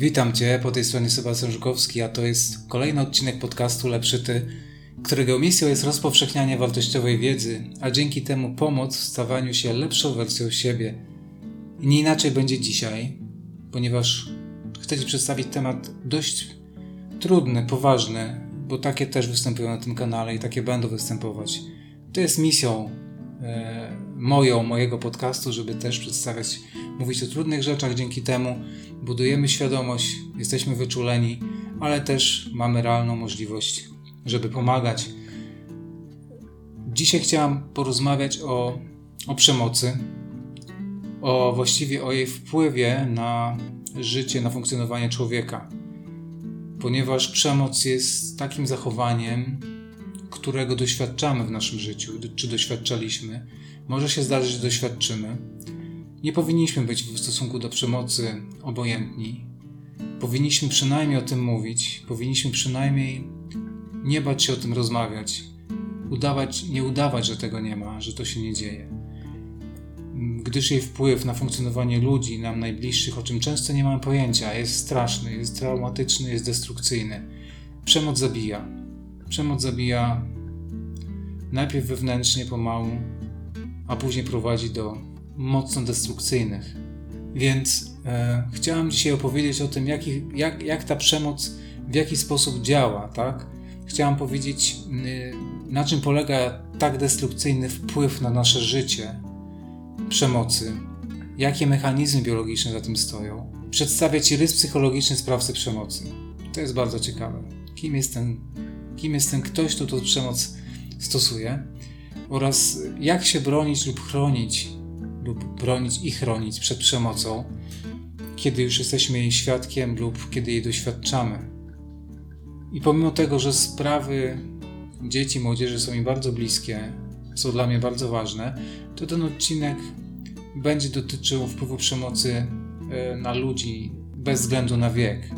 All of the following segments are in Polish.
Witam Cię, po tej stronie Sebastian Żukowski, a to jest kolejny odcinek podcastu Lepszy Ty, którego misją jest rozpowszechnianie wartościowej wiedzy, a dzięki temu pomoc w stawaniu się lepszą wersją siebie. I nie inaczej będzie dzisiaj, ponieważ chcę Ci przedstawić temat dość trudny, poważny, bo takie też występują na tym kanale i takie będą występować. To jest misją e, moją, mojego podcastu, żeby też przedstawiać, mówić o trudnych rzeczach. Dzięki temu budujemy świadomość, jesteśmy wyczuleni, ale też mamy realną możliwość, żeby pomagać. Dzisiaj chciałam porozmawiać o, o przemocy, o właściwie o jej wpływie na życie, na funkcjonowanie człowieka. Ponieważ przemoc jest takim zachowaniem, którego doświadczamy w naszym życiu, czy doświadczaliśmy, może się zdarzyć, że doświadczymy. Nie powinniśmy być w stosunku do przemocy obojętni. Powinniśmy przynajmniej o tym mówić, powinniśmy przynajmniej nie bać się o tym rozmawiać, udawać, nie udawać, że tego nie ma, że to się nie dzieje. Gdyż jej wpływ na funkcjonowanie ludzi, nam najbliższych, o czym często nie mamy pojęcia, jest straszny, jest traumatyczny, jest destrukcyjny. Przemoc zabija. Przemoc zabija najpierw wewnętrznie, pomału, a później prowadzi do mocno destrukcyjnych. Więc e, chciałem dzisiaj opowiedzieć o tym, jak, jak, jak ta przemoc w jaki sposób działa, tak? Chciałem powiedzieć, y, na czym polega tak destrukcyjny wpływ na nasze życie przemocy, jakie mechanizmy biologiczne za tym stoją. Przedstawiać rys psychologiczny sprawcy przemocy. To jest bardzo ciekawe. Kim jest ten, kim jest ten ktoś, kto tą przemoc stosuje oraz jak się bronić lub chronić, lub bronić i chronić przed przemocą, kiedy już jesteśmy jej świadkiem lub kiedy jej doświadczamy. I pomimo tego, że sprawy dzieci młodzieży są mi bardzo bliskie, są dla mnie bardzo ważne, to ten odcinek będzie dotyczył wpływu przemocy e, na ludzi bez względu na wiek.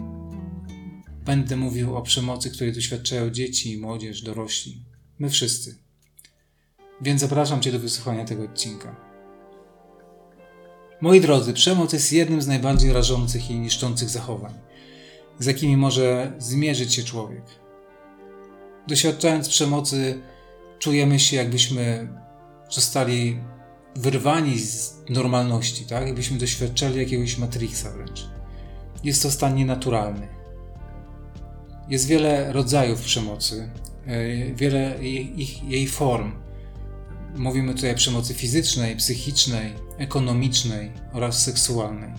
Będę mówił o przemocy, której doświadczają dzieci, młodzież, dorośli. My wszyscy. Więc zapraszam Cię do wysłuchania tego odcinka. Moi drodzy, przemoc jest jednym z najbardziej rażących i niszczących zachowań, z jakimi może zmierzyć się człowiek. Doświadczając przemocy, czujemy się, jakbyśmy zostali wyrwani z normalności, tak? Jakbyśmy doświadczali jakiegoś matrixa wręcz. Jest to stan nienaturalny. Jest wiele rodzajów przemocy, e, wiele ich, jej form. Mówimy tutaj o przemocy fizycznej, psychicznej, ekonomicznej oraz seksualnej.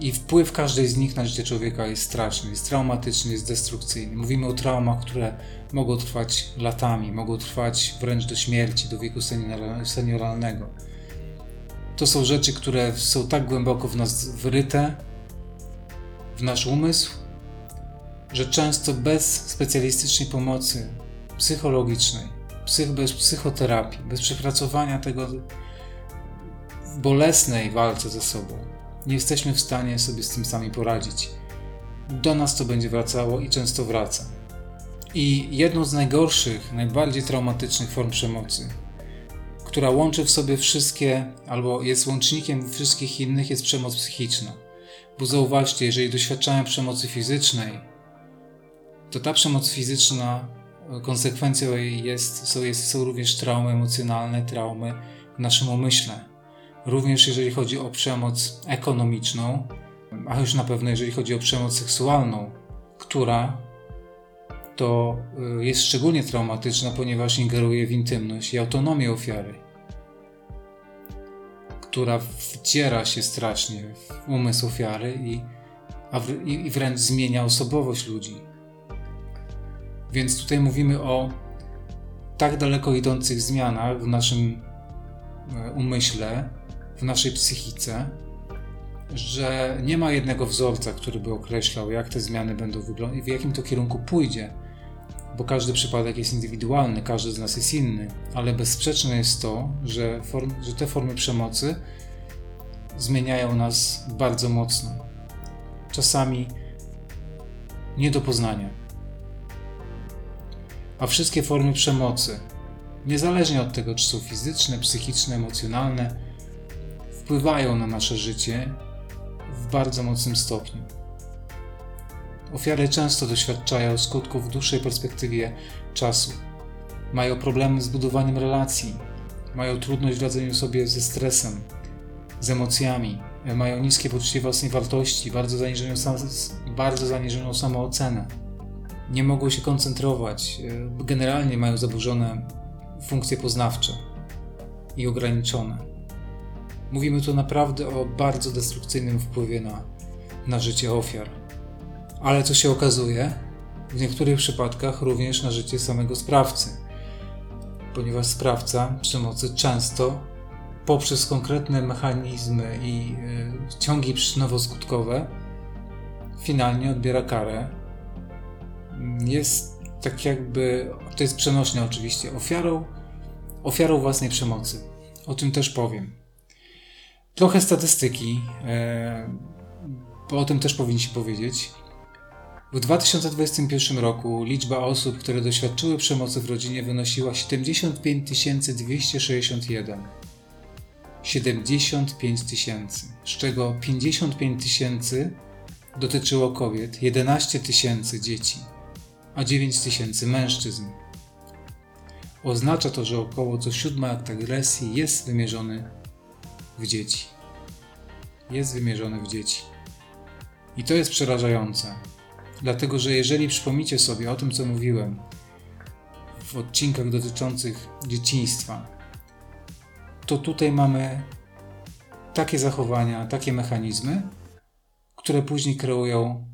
I wpływ każdej z nich na życie człowieka jest straszny, jest traumatyczny, jest destrukcyjny. Mówimy o traumach, które mogą trwać latami, mogą trwać wręcz do śmierci, do wieku senioralnego. To są rzeczy, które są tak głęboko w nas wryte, w nasz umysł, że często bez specjalistycznej pomocy psychologicznej, psych, bez psychoterapii, bez przepracowania tego w bolesnej walce ze sobą, nie jesteśmy w stanie sobie z tym sami poradzić. Do nas to będzie wracało i często wraca. I jedną z najgorszych, najbardziej traumatycznych form przemocy, która łączy w sobie wszystkie, albo jest łącznikiem wszystkich innych, jest przemoc psychiczna. Bo zauważcie, jeżeli doświadczamy przemocy fizycznej, to ta przemoc fizyczna, konsekwencją jest, są, jest, są również traumy emocjonalne, traumy w naszym umyśle również jeżeli chodzi o przemoc ekonomiczną, a już na pewno jeżeli chodzi o przemoc seksualną, która to y, jest szczególnie traumatyczna, ponieważ ingeruje w intymność i autonomię ofiary, która wciera się strasznie w umysł ofiary i, i wręcz zmienia osobowość ludzi. Więc tutaj mówimy o tak daleko idących zmianach w naszym e, umyśle, w naszej psychice, że nie ma jednego wzorca, który by określał, jak te zmiany będą wyglądać i w jakim to kierunku pójdzie, bo każdy przypadek jest indywidualny, każdy z nas jest inny, ale bezsprzeczne jest to, że, że te formy przemocy zmieniają nas bardzo mocno. Czasami nie do poznania. A wszystkie formy przemocy, niezależnie od tego, czy są fizyczne, psychiczne, emocjonalne, wpływają na nasze życie w bardzo mocnym stopniu. Ofiary często doświadczają skutków w dłuższej perspektywie czasu. Mają problemy z budowaniem relacji, mają trudność w radzeniu sobie ze stresem, z emocjami, mają niskie poczucie własnej wartości, bardzo zaniżoną, bardzo zaniżoną samoocenę. Nie mogą się koncentrować, e, generalnie mają zaburzone funkcje poznawcze i ograniczone. Mówimy tu naprawdę o bardzo destrukcyjnym wpływie na, na życie ofiar. Ale co się okazuje, w niektórych przypadkach również na życie samego sprawcy, ponieważ sprawca przemocy często poprzez konkretne mechanizmy i y, ciągi przyczynowo-skutkowe finalnie odbiera karę. Jest tak jakby, to jest przenośne oczywiście, ofiarą, ofiarą własnej przemocy. O tym też powiem. Trochę statystyki, e, bo o tym też powinniśmy powiedzieć. W 2021 roku liczba osób, które doświadczyły przemocy w rodzinie wynosiła 75 261. 75 tysięcy, z czego 55 tysięcy dotyczyło kobiet, 11 tysięcy dzieci, a 9 tysięcy mężczyzn. Oznacza to, że około co siódmy akt agresji jest wymierzony w dzieci. Jest wymierzony w dzieci. I to jest przerażające, dlatego że jeżeli przypomnicie sobie o tym, co mówiłem w odcinkach dotyczących dzieciństwa, to tutaj mamy takie zachowania, takie mechanizmy, które później kreują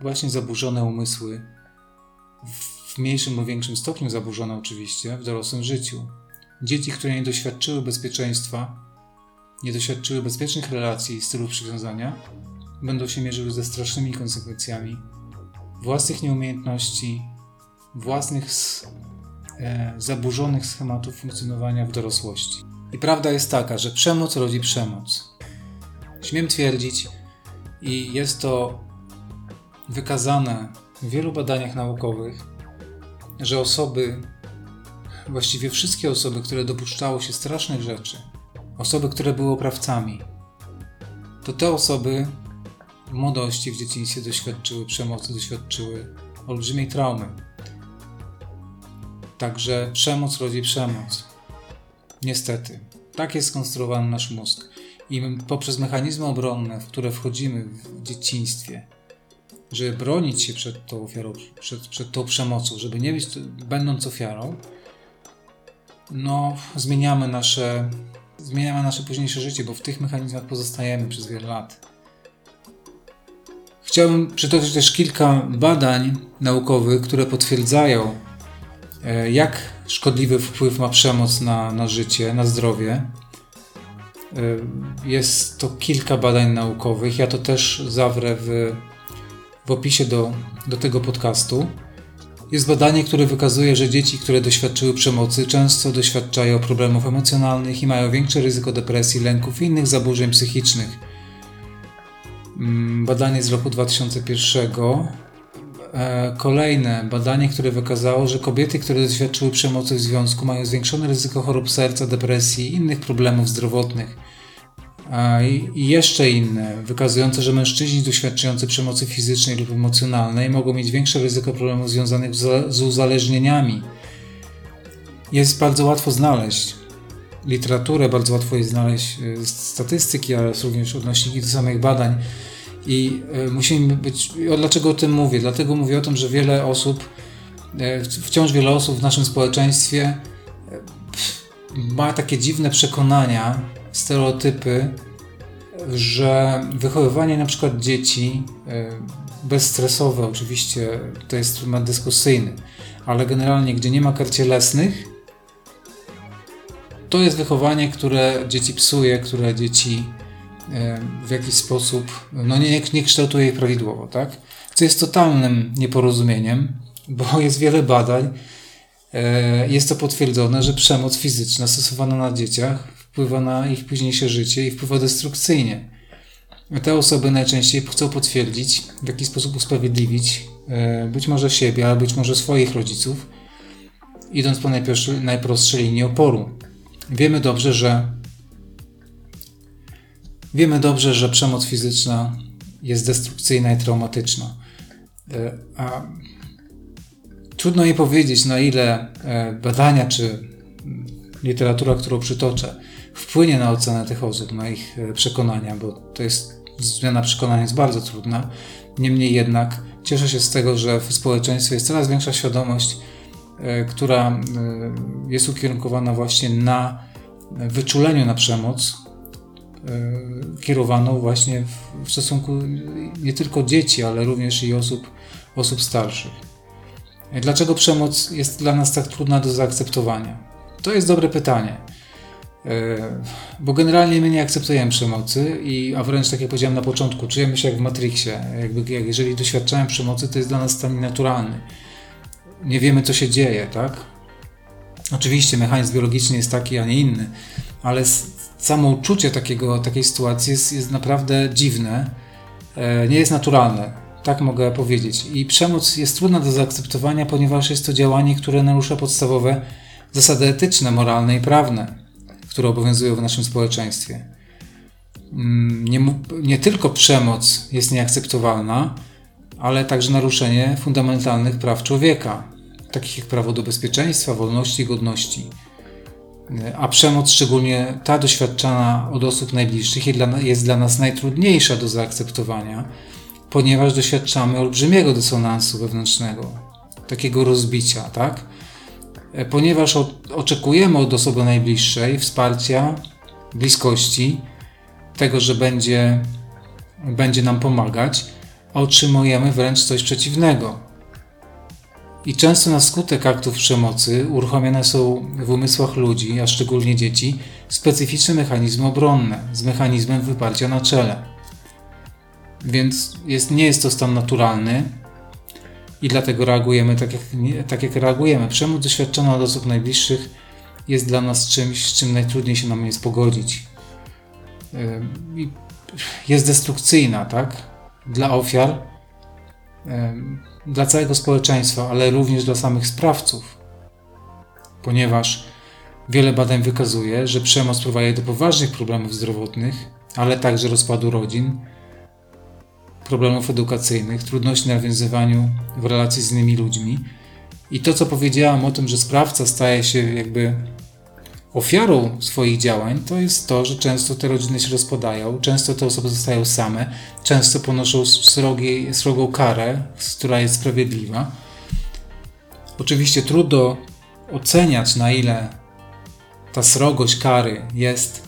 właśnie zaburzone umysły, w mniejszym lub większym stopniu zaburzone oczywiście w dorosłym życiu. Dzieci, które nie doświadczyły bezpieczeństwa, nie doświadczyły bezpiecznych relacji i stylów przywiązania, będą się mierzyły ze strasznymi konsekwencjami własnych nieumiejętności, własnych e, zaburzonych schematów funkcjonowania w dorosłości. I prawda jest taka, że przemoc rodzi przemoc. Śmiem twierdzić, i jest to wykazane w wielu badaniach naukowych, że osoby, właściwie wszystkie osoby, które dopuszczały się strasznych rzeczy, osoby, które były oprawcami, to te osoby w młodości, w dzieciństwie doświadczyły przemocy, doświadczyły olbrzymiej traumy. Także przemoc rodzi przemoc. Niestety. Tak jest skonstruowany nasz mózg. I poprzez mechanizmy obronne, w które wchodzimy w dzieciństwie, żeby bronić się przed tą ofiarą, przed, przed tą przemocą, żeby nie być, będąc ofiarą, no, zmieniamy nasze, zmieniamy nasze późniejsze życie, bo w tych mechanizmach pozostajemy przez wiele lat. Chciałbym przytoczyć też kilka badań naukowych, które potwierdzają, e, jak szkodliwy wpływ ma przemoc na, na życie, na zdrowie. E, jest to kilka badań naukowych. Ja to też zawrę w w opisie do, do tego podcastu. Jest badanie, które wykazuje, że dzieci, które doświadczyły przemocy, często doświadczają problemów emocjonalnych i mają większe ryzyko depresji, lęków i innych zaburzeń psychicznych. Mm, badanie z roku 2001. E, kolejne badanie, które wykazało, że kobiety, które doświadczyły przemocy w związku, mają zwiększone ryzyko chorób serca, depresji i innych problemów zdrowotnych i jeszcze inne, wykazujące, że mężczyźni doświadczający przemocy fizycznej lub emocjonalnej mogą mieć większe ryzyko problemów związanych z uzależnieniami. Jest bardzo łatwo znaleźć literaturę, bardzo łatwo jest znaleźć e, statystyki, ale również odnośniki do samych badań. I e, musimy być. Dlaczego o tym mówię? Dlatego mówię o tym, że wiele osób, e, wciąż wiele osób w naszym społeczeństwie ma takie dziwne przekonania, stereotypy, że wychowywanie na przykład dzieci e, bezstresowe, oczywiście to jest temat dyskusyjny, ale generalnie gdzie nie ma kar cielesnych, to jest wychowanie, które dzieci psuje, które dzieci e, w jakiś sposób no nie, nie kształtuje ich prawidłowo, tak? Co jest totalnym nieporozumieniem, bo jest wiele badań, e, jest to potwierdzone, że przemoc fizyczna stosowana na dzieciach wpływa na ich późniejsze życie i wpływa destrukcyjnie. Te osoby najczęściej chcą potwierdzić, w jaki sposób usprawiedliwić e, być może siebie, ale być może swoich rodziców, idąc po najprostszej linii oporu. Wiemy dobrze, że wiemy dobrze, że przemoc fizyczna jest destrukcyjna i traumatyczna. E, a trudno mi powiedzieć, na ile e, badania czy literatura, którą przytoczę, wpłynie na ocenę tych osób, na ich e, przekonania, bo to jest zmiana przekonania jest bardzo trudna. Niemniej jednak cieszę się z tego, że w społeczeństwie jest coraz większa świadomość, która jest ukierunkowana właśnie na wyczuleniu na przemoc, E, kierowaną właśnie w, stosunku nie tylko dzieci, ale również i osób, osób starszych. E, dlaczego przemoc jest dla nas tak trudna do zaakceptowania? To jest dobre pytanie. E, bo generalnie my nie akceptujemy przemocy, i, a wręcz tak jak powiedziałem na początku, czujemy się jak w Matrixie. Jakby, jak jeżeli doświadczamy przemocy, to jest dla nas stan naturalny. Nie wiemy, co się dzieje, tak? Oczywiście mechanizm biologiczny jest taki, a nie inny, ale samo uczucie takiego, takiej sytuacji jest, jest naprawdę dziwne, e, nie jest naturalne. Tak mogę powiedzieć. I przemoc jest trudna do zaakceptowania, ponieważ jest to działanie, które narusza podstawowe zasady etyczne, moralne i prawne, które obowiązują w naszym społeczeństwie. Mm, nie, nie tylko przemoc jest nieakceptowalna, ale także naruszenie fundamentalnych praw człowieka, takich jak prawo do bezpieczeństwa, wolności i godności a przemoc, szczególnie ta doświadczana od osób najbliższych, jest dla nas najtrudniejsza do zaakceptowania, ponieważ doświadczamy olbrzymiego dysonansu wewnętrznego, takiego rozbicia, tak? Ponieważ oczekujemy od osoby najbliższej wsparcia, bliskości, tego, że będzie, będzie nam pomagać, a otrzymujemy wręcz coś przeciwnego i często na skutek aktów przemocy uruchamiane są w umysłach ludzi, a szczególnie dzieci, specyficzne mechanizmy obronne z mechanizmem wyparcia na czele. Więc jest, nie jest to stan naturalny i dlatego reagujemy tak jak, tak jak reagujemy. Przemoc doświadczona od osób najbliższych jest dla nas czymś, z czym najtrudniej się nam jest pogodzić. Jest destrukcyjna, tak? Dla ofiar dla całego społeczeństwa, ale również dla samych sprawców, ponieważ wiele badań wykazuje, że przemoc prowadzi do poważnych problemów zdrowotnych, ale także rozpadu rodzin, problemów edukacyjnych, trudności na nawiązywaniu w relacji z innymi ludźmi. I to, co powiedziałam o tym, że sprawca staje się jakby ofiarą swoich działań, to jest to, że często te rodziny się rozpadają, często te osoby zostają same, często ponoszą srogi, srogą karę, która jest sprawiedliwa. Oczywiście trudno oceniać, na ile ta srogość kary jest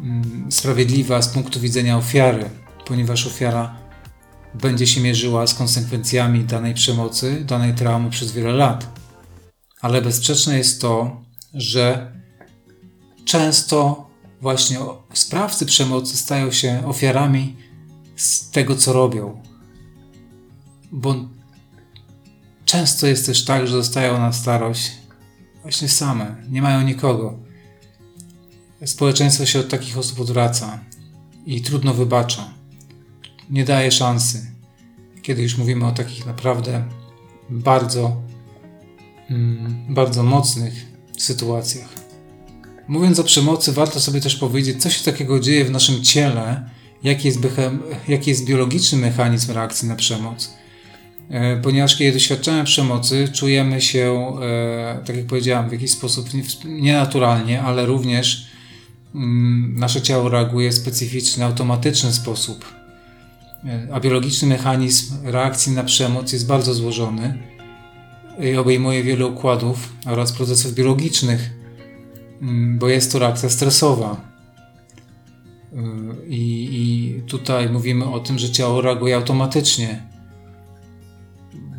mm, sprawiedliwa z punktu widzenia ofiary, ponieważ ofiara będzie się mierzyła z konsekwencjami danej przemocy, danej traumy przez wiele lat. Ale bezsprzeczne jest to, że często właśnie sprawcy przemocy stają się ofiarami z tego, co robią. Bo często jest też tak, że zostają na starość właśnie same, nie mają nikogo. Społeczeństwo się od takich osób odwraca i trudno wybacza. Nie daje szansy, kiedy już mówimy o takich naprawdę bardzo, mm, bardzo mocnych sytuacjach. Mówiąc o przemocy, warto sobie też powiedzieć, co się takiego dzieje w naszym ciele, jaki jest, jaki jest biologiczny mechanizm reakcji na przemoc. E, ponieważ kiedy doświadczamy przemocy, czujemy się, e, tak jak powiedziałem, w jakiś sposób nienaturalnie, ale również mm, nasze ciało reaguje w specyficzny, automatyczny sposób. E, a biologiczny mechanizm reakcji na przemoc jest bardzo złożony i obejmuje wiele układów oraz procesów biologicznych Mm, bo jest to reakcja stresowa. Y, I, I, tutaj mówimy o tym, że ciało reaguje automatycznie,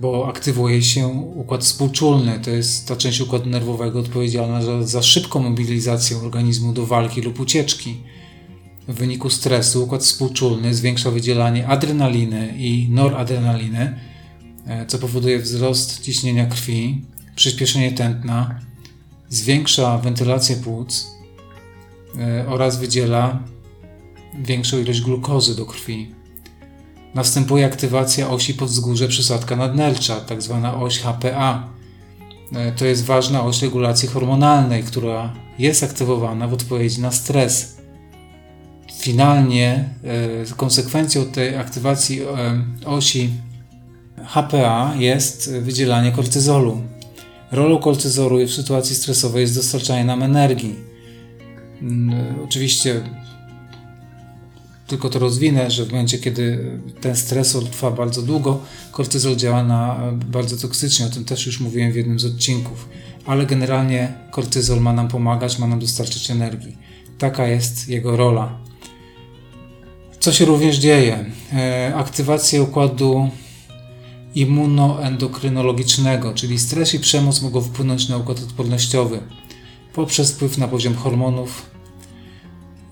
bo aktywuje się układ współczulny. To jest ta część układu nerwowego odpowiedzialna za, za szybką mobilizację organizmu do walki lub ucieczki. W wyniku stresu układ współczulny zwiększa wydzielanie adrenaliny i noradrenaliny, e, co powoduje wzrost ciśnienia krwi, przyspieszenie tętna, zwiększa wentylację płuc e, oraz wydziela większą ilość glukozy do krwi. Następuje aktywacja osi podzgórze przysadka nadnercza, tak zwana oś HPA. E, to jest ważna oś regulacji hormonalnej, która jest aktywowana w odpowiedzi na stres. Finalnie konsekwencją tej aktywacji osi HPA jest wydzielanie kortyzolu. Rolą kortyzolu w sytuacji stresowej jest dostarczanie nam energii. Mm, oczywiście tylko to rozwinę, że w momencie, kiedy ten stresor trwa bardzo długo, kortyzol działa na bardzo toksycznie. O tym też już mówiłem w jednym z odcinków. Ale generalnie kortyzol ma nam pomagać, ma nam dostarczyć energii. Taka jest jego rola. Co się również dzieje? E, aktywacja układu immunoendokrynologicznego, czyli stres i przemoc mogą wpłynąć na układ odpornościowy poprzez wpływ na poziom hormonów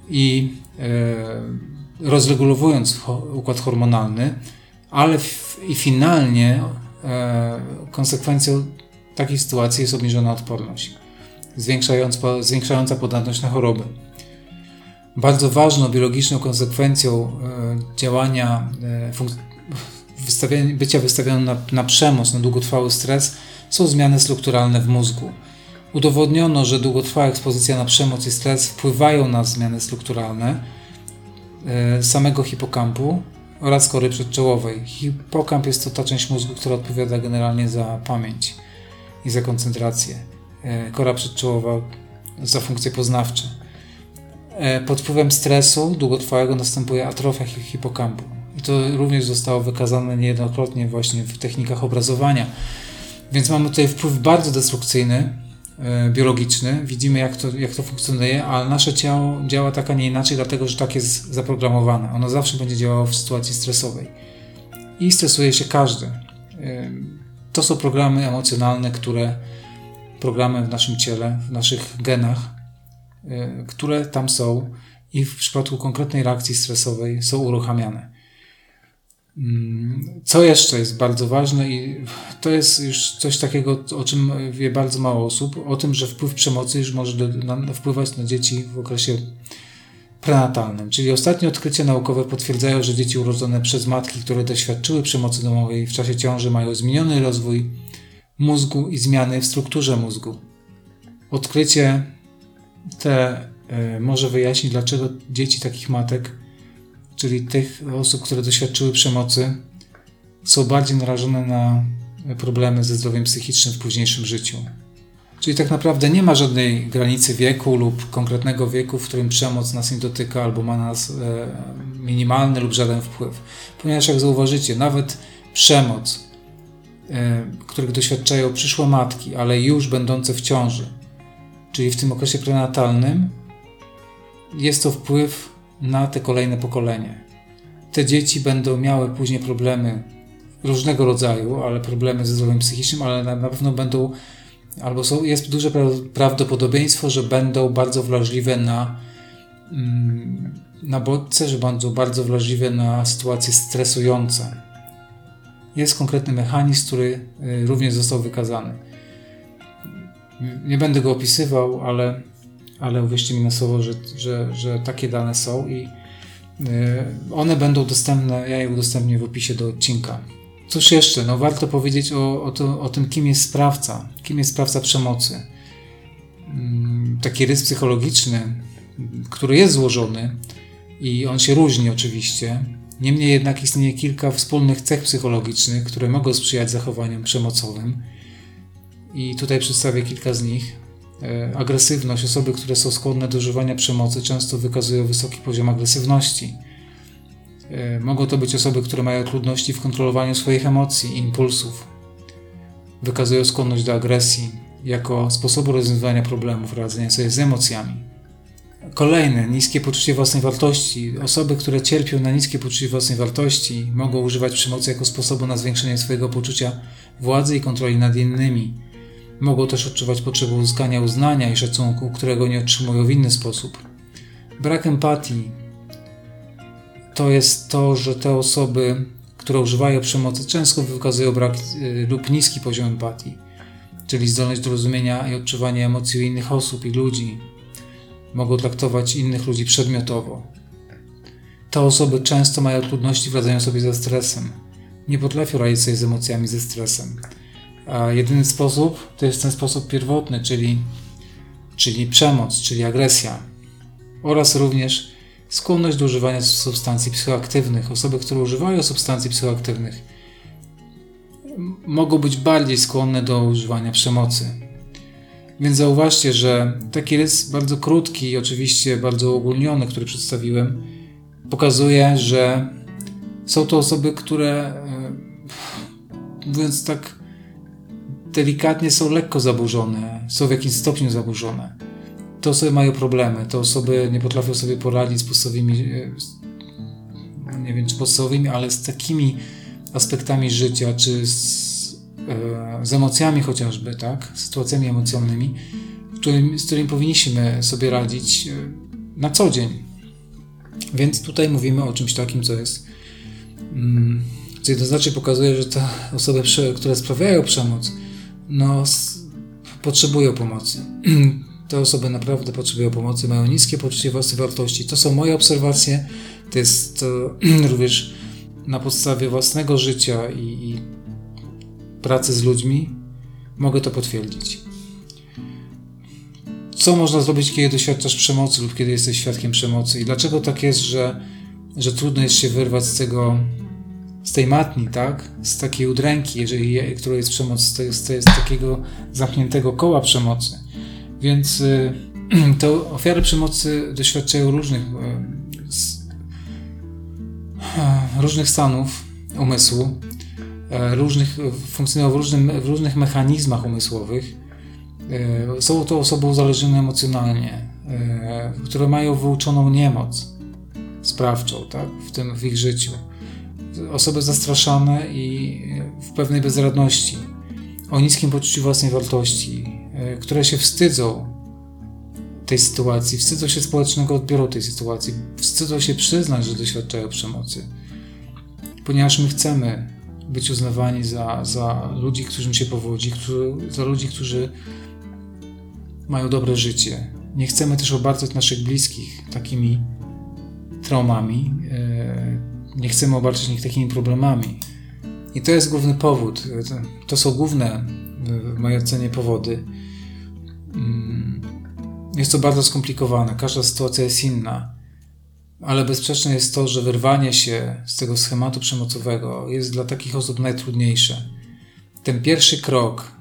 i e, rozregulowując układ hormonalny, ale i finalnie e, konsekwencją takiej sytuacji jest obniżona odporność, zwiększająca podatność na choroby. Bardzo ważną biologiczną konsekwencją e, działania e, bycia wystawionym na, na przemoc, na długotrwały stres, są zmiany strukturalne w mózgu. Udowodniono, że długotrwała ekspozycja na przemoc i stres wpływają na zmiany strukturalne e, samego hipokampu oraz kory przedczołowej. Hipokamp jest to ta część mózgu, która odpowiada generalnie za pamięć i za koncentrację. Kora przedczołowa za funkcje poznawcze. E, pod wpływem stresu długotrwałego następuje atrofia hipokampu. I to również zostało wykazane niejednokrotnie właśnie w technikach obrazowania. Więc mamy tutaj wpływ bardzo destrukcyjny, e, biologiczny. Widzimy, jak to, jak to funkcjonuje, ale nasze ciało działa tak, a nie inaczej, dlatego że tak jest zaprogramowane. Ono zawsze będzie działało w sytuacji stresowej. I stresuje się każdy. E, to są programy emocjonalne, które programy w naszym ciele, w naszych genach, które tam są i w przypadku konkretnej reakcji stresowej są uruchamiane. Mm, co jeszcze jest bardzo ważne i to jest już coś takiego, o czym wie bardzo mało osób, o tym, że wpływ przemocy już może do, na, wpływać na dzieci w okresie prenatalnym. Czyli ostatnie odkrycia naukowe potwierdzają, że dzieci urodzone przez matki, które doświadczyły przemocy domowej w czasie ciąży mają zmieniony rozwój mózgu i zmiany w strukturze mózgu. Odkrycie te y, może wyjaśnić, dlaczego dzieci takich matek czyli tych osób, które doświadczyły przemocy, są bardziej narażone na problemy ze zdrowiem psychicznym w późniejszym życiu. Czyli tak naprawdę nie ma żadnej granicy wieku lub konkretnego wieku, w którym przemoc nas nie dotyka albo ma na nas e, minimalny lub żaden wpływ. Ponieważ jak zauważycie, nawet przemoc, e, których doświadczają przyszłe matki, ale już będące w ciąży, czyli w tym okresie prenatalnym, jest to wpływ na te kolejne pokolenie. Te dzieci będą miały później problemy różnego rodzaju, ale problemy ze zdrowiem psychicznym, ale na, pewno będą, albo są, jest duże prawdopodobieństwo, że będą bardzo wrażliwe na, mm, na bodźce, że będą bardzo wrażliwe na sytuacje stresujące. Jest konkretny mechanizm, który y, również został wykazany. Nie będę go opisywał, ale ale uwierzcie mi na słowo, że, że, że takie dane są i y, one będą dostępne, ja je udostępnię w opisie do odcinka. Cóż jeszcze? No warto powiedzieć o, o, to, o tym, kim jest sprawca, kim jest sprawca przemocy. Mm, taki rys psychologiczny, który jest złożony i on się różni oczywiście. Niemniej jednak istnieje kilka wspólnych cech psychologicznych, które mogą sprzyjać zachowaniom przemocowym. I tutaj przedstawię kilka z nich. E, agresywność. Osoby, które są skłonne do używania przemocy, często wykazują wysoki poziom agresywności. E, mogą to być osoby, które mają trudności w kontrolowaniu swoich emocji i impulsów. Wykazują skłonność do agresji jako sposobu rozwiązywania problemów, radzenia sobie z emocjami. Kolejne, niskie poczucie własnej wartości. Osoby, które cierpią na niskie poczucie własnej wartości, mogą używać przemocy jako sposobu na zwiększenie swojego poczucia władzy i kontroli nad innymi Mogą też odczuwać potrzebę uzyskania uznania i szacunku, którego nie otrzymują w inny sposób. Brak empatii to jest to, że te osoby, które używają przemocy, często wykazują brak y, lub niski poziom empatii, czyli zdolność do rozumienia i odczuwania emocji innych osób i ludzi. Mogą traktować innych ludzi przedmiotowo. Te osoby często mają trudności w radzeniu sobie ze stresem. Nie potrafią radzić sobie z emocjami, ze stresem a jedyny sposób to jest ten sposób pierwotny, czyli, czyli przemoc, czyli agresja. Oraz również skłonność do używania substancji psychoaktywnych. Osoby, które używają substancji psychoaktywnych, mogą być bardziej skłonne do używania przemocy. Więc zauważcie, że taki rys bardzo krótki i oczywiście bardzo uogólniony, który przedstawiłem, pokazuje, że są to osoby, które, e, mówiąc tak delikatnie, są lekko zaburzone, są w jakimś stopniu zaburzone. Te osoby mają problemy, te osoby nie potrafią sobie poradzić z podstawowymi, e, nie wiem czy podstawowymi, ale z takimi aspektami życia, czy z, e, z emocjami chociażby, tak? Sytuacjami emocjonalnymi, którym, z którymi powinniśmy sobie radzić na co dzień. Więc tutaj mówimy o czymś takim, co jest Mm, co jednoznacznie pokazuje, że te osoby, które sprawiają przemoc, no, potrzebują pomocy. Te osoby naprawdę potrzebują pomocy, mają niskie poczucie własnej wartości. To są moje obserwacje. To jest również na podstawie własnego życia i, i pracy z ludźmi mogę to potwierdzić. Co można zrobić, kiedy doświadczasz przemocy lub kiedy jesteś świadkiem przemocy? I dlaczego tak jest, że, że trudno jest się wyrwać z tego z tej matni, tak? Z takiej udręki, jeżeli, którą jest przemoc, z, z, z takiego zamkniętego koła przemocy. Więc y, to ofiary przemocy doświadczają różnych, y, y, różnych stanów umysłu, y, różnych, funkcjonują w, różnym, w różnych mechanizmach umysłowych. Y, są to osoby uzależnione emocjonalnie, które mają wyuczoną niemoc sprawczą tak? w, tym, w ich życiu osoby zastraszane i w pewnej bezradności, o niskim poczuciu własnej wartości, e, które się wstydzą tej sytuacji, wstydzą się społecznego odbioru tej sytuacji, wstydzą się przyznać, że doświadczają przemocy. Ponieważ my chcemy być uznawani za, za ludzi, którym się powodzi, którzy, za ludzi, którzy mają dobre życie. Nie chcemy też obarcać naszych bliskich takimi traumami, e, nie chcemy obarczać ich takimi problemami. I to jest główny powód. To są główne, w mojej ocenie, powody. Mm, jest to bardzo skomplikowane. Każda sytuacja jest inna. Ale bezsprzeczne jest to, że wyrwanie się z tego schematu przemocowego jest dla takich osób najtrudniejsze. Ten pierwszy krok,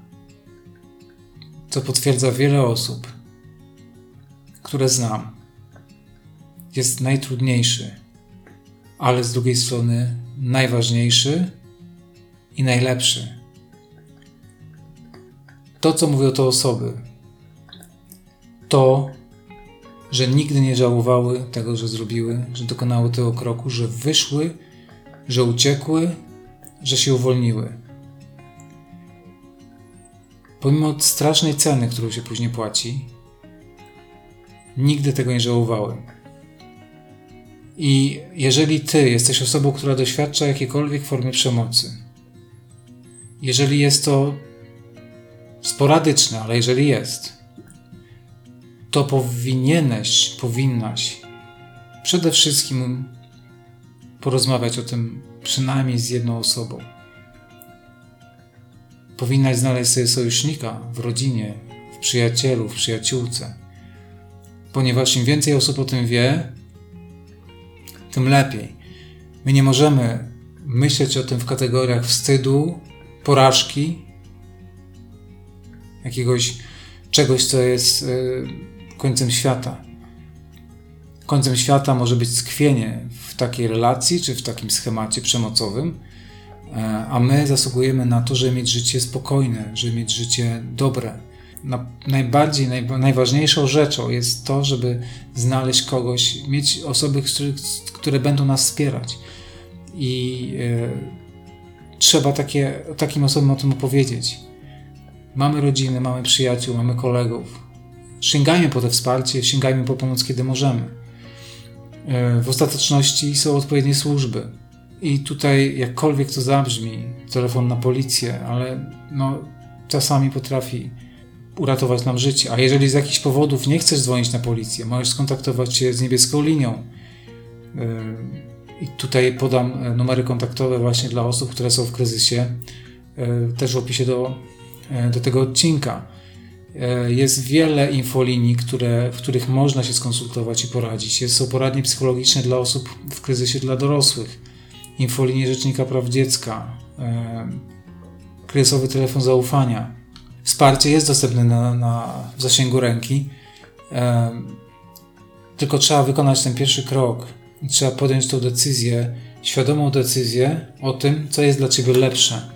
co potwierdza wiele osób, które znam, jest najtrudniejszy ale z drugiej strony najważniejszy i najlepszy. To, co mówią te osoby, to, że nigdy nie żałowały tego, że zrobiły, że dokonały tego kroku, że wyszły, że uciekły, że się uwolniły. Pomimo strasznej ceny, którą się później płaci, nigdy tego nie żałowały. I jeżeli ty jesteś osobą, która doświadcza jakiejkolwiek formy przemocy, jeżeli jest to sporadyczne, ale jeżeli jest, to powinieneś, powinnaś przede wszystkim porozmawiać o tym przynajmniej z jedną osobą. Powinnaś znaleźć sobie sojusznika w rodzinie, w przyjacielu, w przyjaciółce, ponieważ im więcej osób o tym wie, tym lepiej. My nie możemy myśleć o tym w kategoriach wstydu, porażki, jakiegoś czegoś, co jest y, końcem świata. Końcem świata może być skwienie w takiej relacji czy w takim schemacie przemocowym, e, a my zasługujemy na to, żeby mieć życie spokojne, żeby mieć życie dobre najbardziej, naj, najważniejszą rzeczą jest to, żeby znaleźć kogoś, mieć osoby, które, które będą nas wspierać. I e, trzeba takie, takim osobom o tym opowiedzieć. Mamy rodziny, mamy przyjaciół, mamy kolegów. Sięgajmy po to wsparcie, sięgajmy po pomoc, kiedy możemy. E, w ostateczności są odpowiednie służby. I tutaj, jakkolwiek to zabrzmi, telefon na policję, ale no, czasami potrafi uratować nam życie. A jeżeli z jakichś powodów nie chcesz dzwonić na policję, możesz skontaktować się z niebieską linią. Yy, I tutaj podam e, numery kontaktowe właśnie dla osób, które są w kryzysie, e, też w opisie do, e, do tego odcinka. Jest wiele infolinii, które, w których można się skonsultować i poradzić. Jest, są poradnie psychologiczne dla osób w kryzysie dla dorosłych, infolinie Rzecznika Praw Dziecka, kryzysowy telefon zaufania. Wsparcie jest dostępne na, na w zasięgu ręki, e, tylko trzeba wykonać ten pierwszy krok. Trzeba podjąć tą decyzję, świadomą decyzję o tym, co jest dla Ciebie lepsze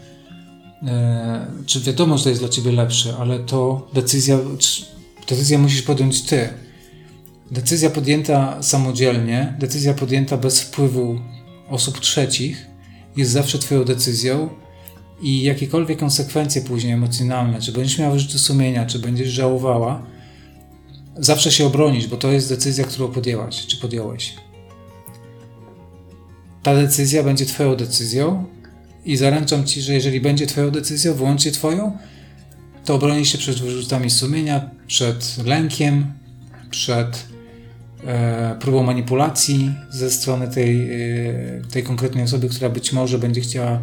E, czy wiadomo, że to jest dla ciebie lepsze, ale to decyzja, decyzja musisz podjąć ty. Decyzja podjęta samodzielnie, decyzja podjęta bez wpływu osób trzecich jest zawsze twoją decyzją i jakiekolwiek konsekwencje później emocjonalne, czy będziesz miała wyrzuty sumienia, czy będziesz żałowała, zawsze się obronić, bo to jest decyzja, którą podjęłaś, czy podjąłeś. Ta decyzja będzie twoją decyzją i zaręczam Ci, że jeżeli będzie Twoją decyzją, wyłącznie Twoją, to obronisz się przed wyrzutami sumienia, przed lękiem, przed e, próbą manipulacji ze strony tej, e, tej konkretnej osoby, która być może będzie chciała,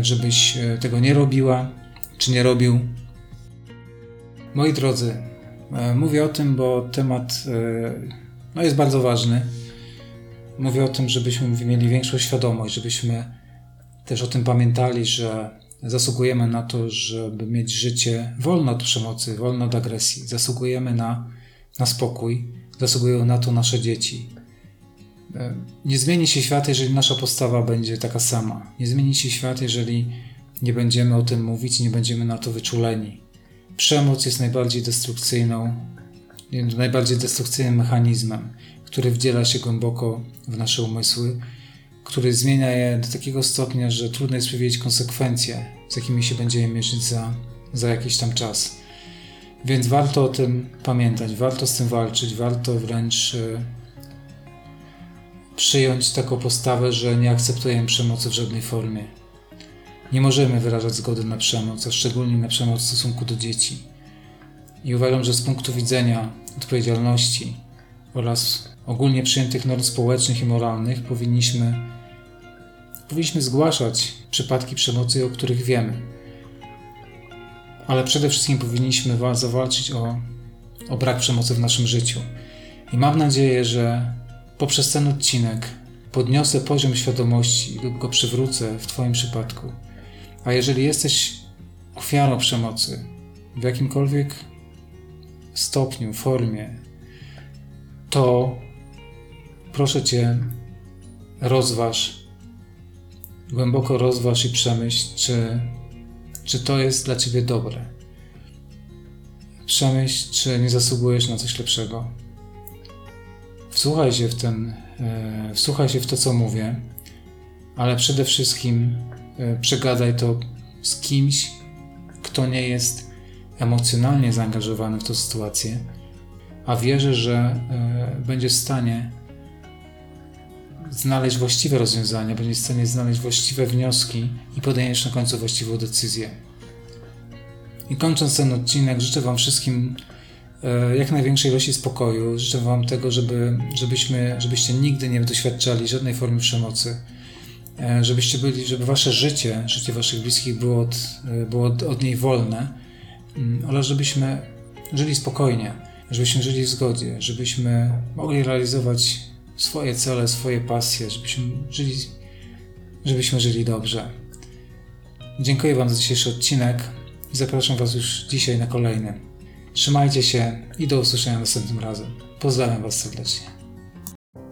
żebyś e, tego nie robiła, czy nie robił. Moi drodzy, e, mówię o tym, bo temat e, no jest bardzo ważny. Mówię o tym, żebyśmy mieli większą świadomość, żebyśmy też o tym pamiętali, że zasługujemy na to, żeby mieć życie wolne od przemocy, wolne od agresji. Zasługujemy na, na spokój, zasługują na to nasze dzieci. E, nie zmieni się świat, jeżeli nasza postawa będzie taka sama. Nie zmieni się świat, jeżeli nie będziemy o tym mówić, nie będziemy na to wyczuleni. Przemoc jest najbardziej destrukcyjną, najbardziej destrukcyjnym mechanizmem, który wdziela się głęboko w nasze umysły który zmienia je do takiego stopnia, że trudno jest przewidzieć konsekwencje, z jakimi się będziemy mierzyć za, za jakiś tam czas. Więc warto o tym pamiętać, warto z tym walczyć, warto wręcz e, przyjąć taką postawę, że nie akceptujemy przemocy w żadnej formie. Nie możemy wyrażać zgody na przemoc, a szczególnie na przemoc w stosunku do dzieci. I uważam, że z punktu widzenia odpowiedzialności oraz ogólnie przyjętych norm społecznych i moralnych powinniśmy, powinniśmy zgłaszać przypadki przemocy, o których wiemy. Ale przede wszystkim powinniśmy zawalczyć o, o brak przemocy w naszym życiu. I mam nadzieję, że poprzez ten odcinek podniosę poziom świadomości lub go przywrócę w Twoim przypadku. A jeżeli jesteś ofiarą przemocy w jakimkolwiek stopniu, formie, to proszę Cię, rozważ, głęboko rozważ i przemyśl, czy, czy to jest dla Ciebie dobre. Przemyśl, czy nie zasługujesz na coś lepszego. Wsłuchaj się w ten, e, wsłuchaj się w to, co mówię, ale przede wszystkim e, przegadaj to z kimś, kto nie jest emocjonalnie zaangażowany w tę sytuację, a wierzę, że e, będzie w stanie znaleźć właściwe rozwiązania, będzie w stanie znaleźć właściwe wnioski i podejmiesz na końcu właściwą decyzję. I kończąc ten odcinek, życzę Wam wszystkim jak największej ilości spokoju. Życzę Wam tego, żeby, żebyśmy, żebyście nigdy nie doświadczali żadnej formy przemocy. E, żebyście byli, żeby Wasze życie, życie Waszych bliskich było od, było od, od niej wolne, mm, ale żebyśmy żyli spokojnie, żebyśmy żyli w zgodzie, żebyśmy mogli realizować swoje cele, swoje pasje, żebyśmy żyli, żebyśmy żyli dobrze. Dziękuję Wam za dzisiejszy odcinek i zapraszam Was już dzisiaj na kolejny. Trzymajcie się i do usłyszenia następnym razem. Pozdrawiam Was serdecznie.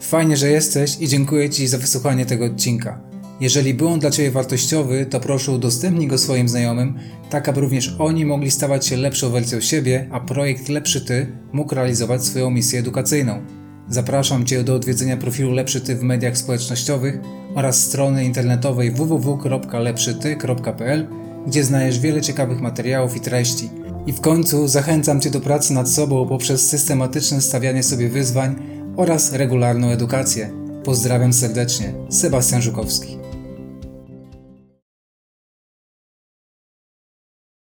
Fajnie, że jesteś i dziękuję Ci za wysłuchanie tego odcinka. Jeżeli był on dla Ciebie wartościowy, to proszę udostępnij go swoim znajomym, tak aby również oni mogli stawać się lepszą wersją siebie, a projekt Lepszy Ty mógł realizować swoją misję edukacyjną. Zapraszam Cię do odwiedzenia profilu Lepszy Ty w mediach społecznościowych oraz strony internetowej www.lepszyty.pl, gdzie znajdziesz wiele ciekawych materiałów i treści. I w końcu zachęcam Cię do pracy nad sobą poprzez systematyczne stawianie sobie wyzwań oraz regularną edukację. Pozdrawiam serdecznie, Sebastian Żukowski.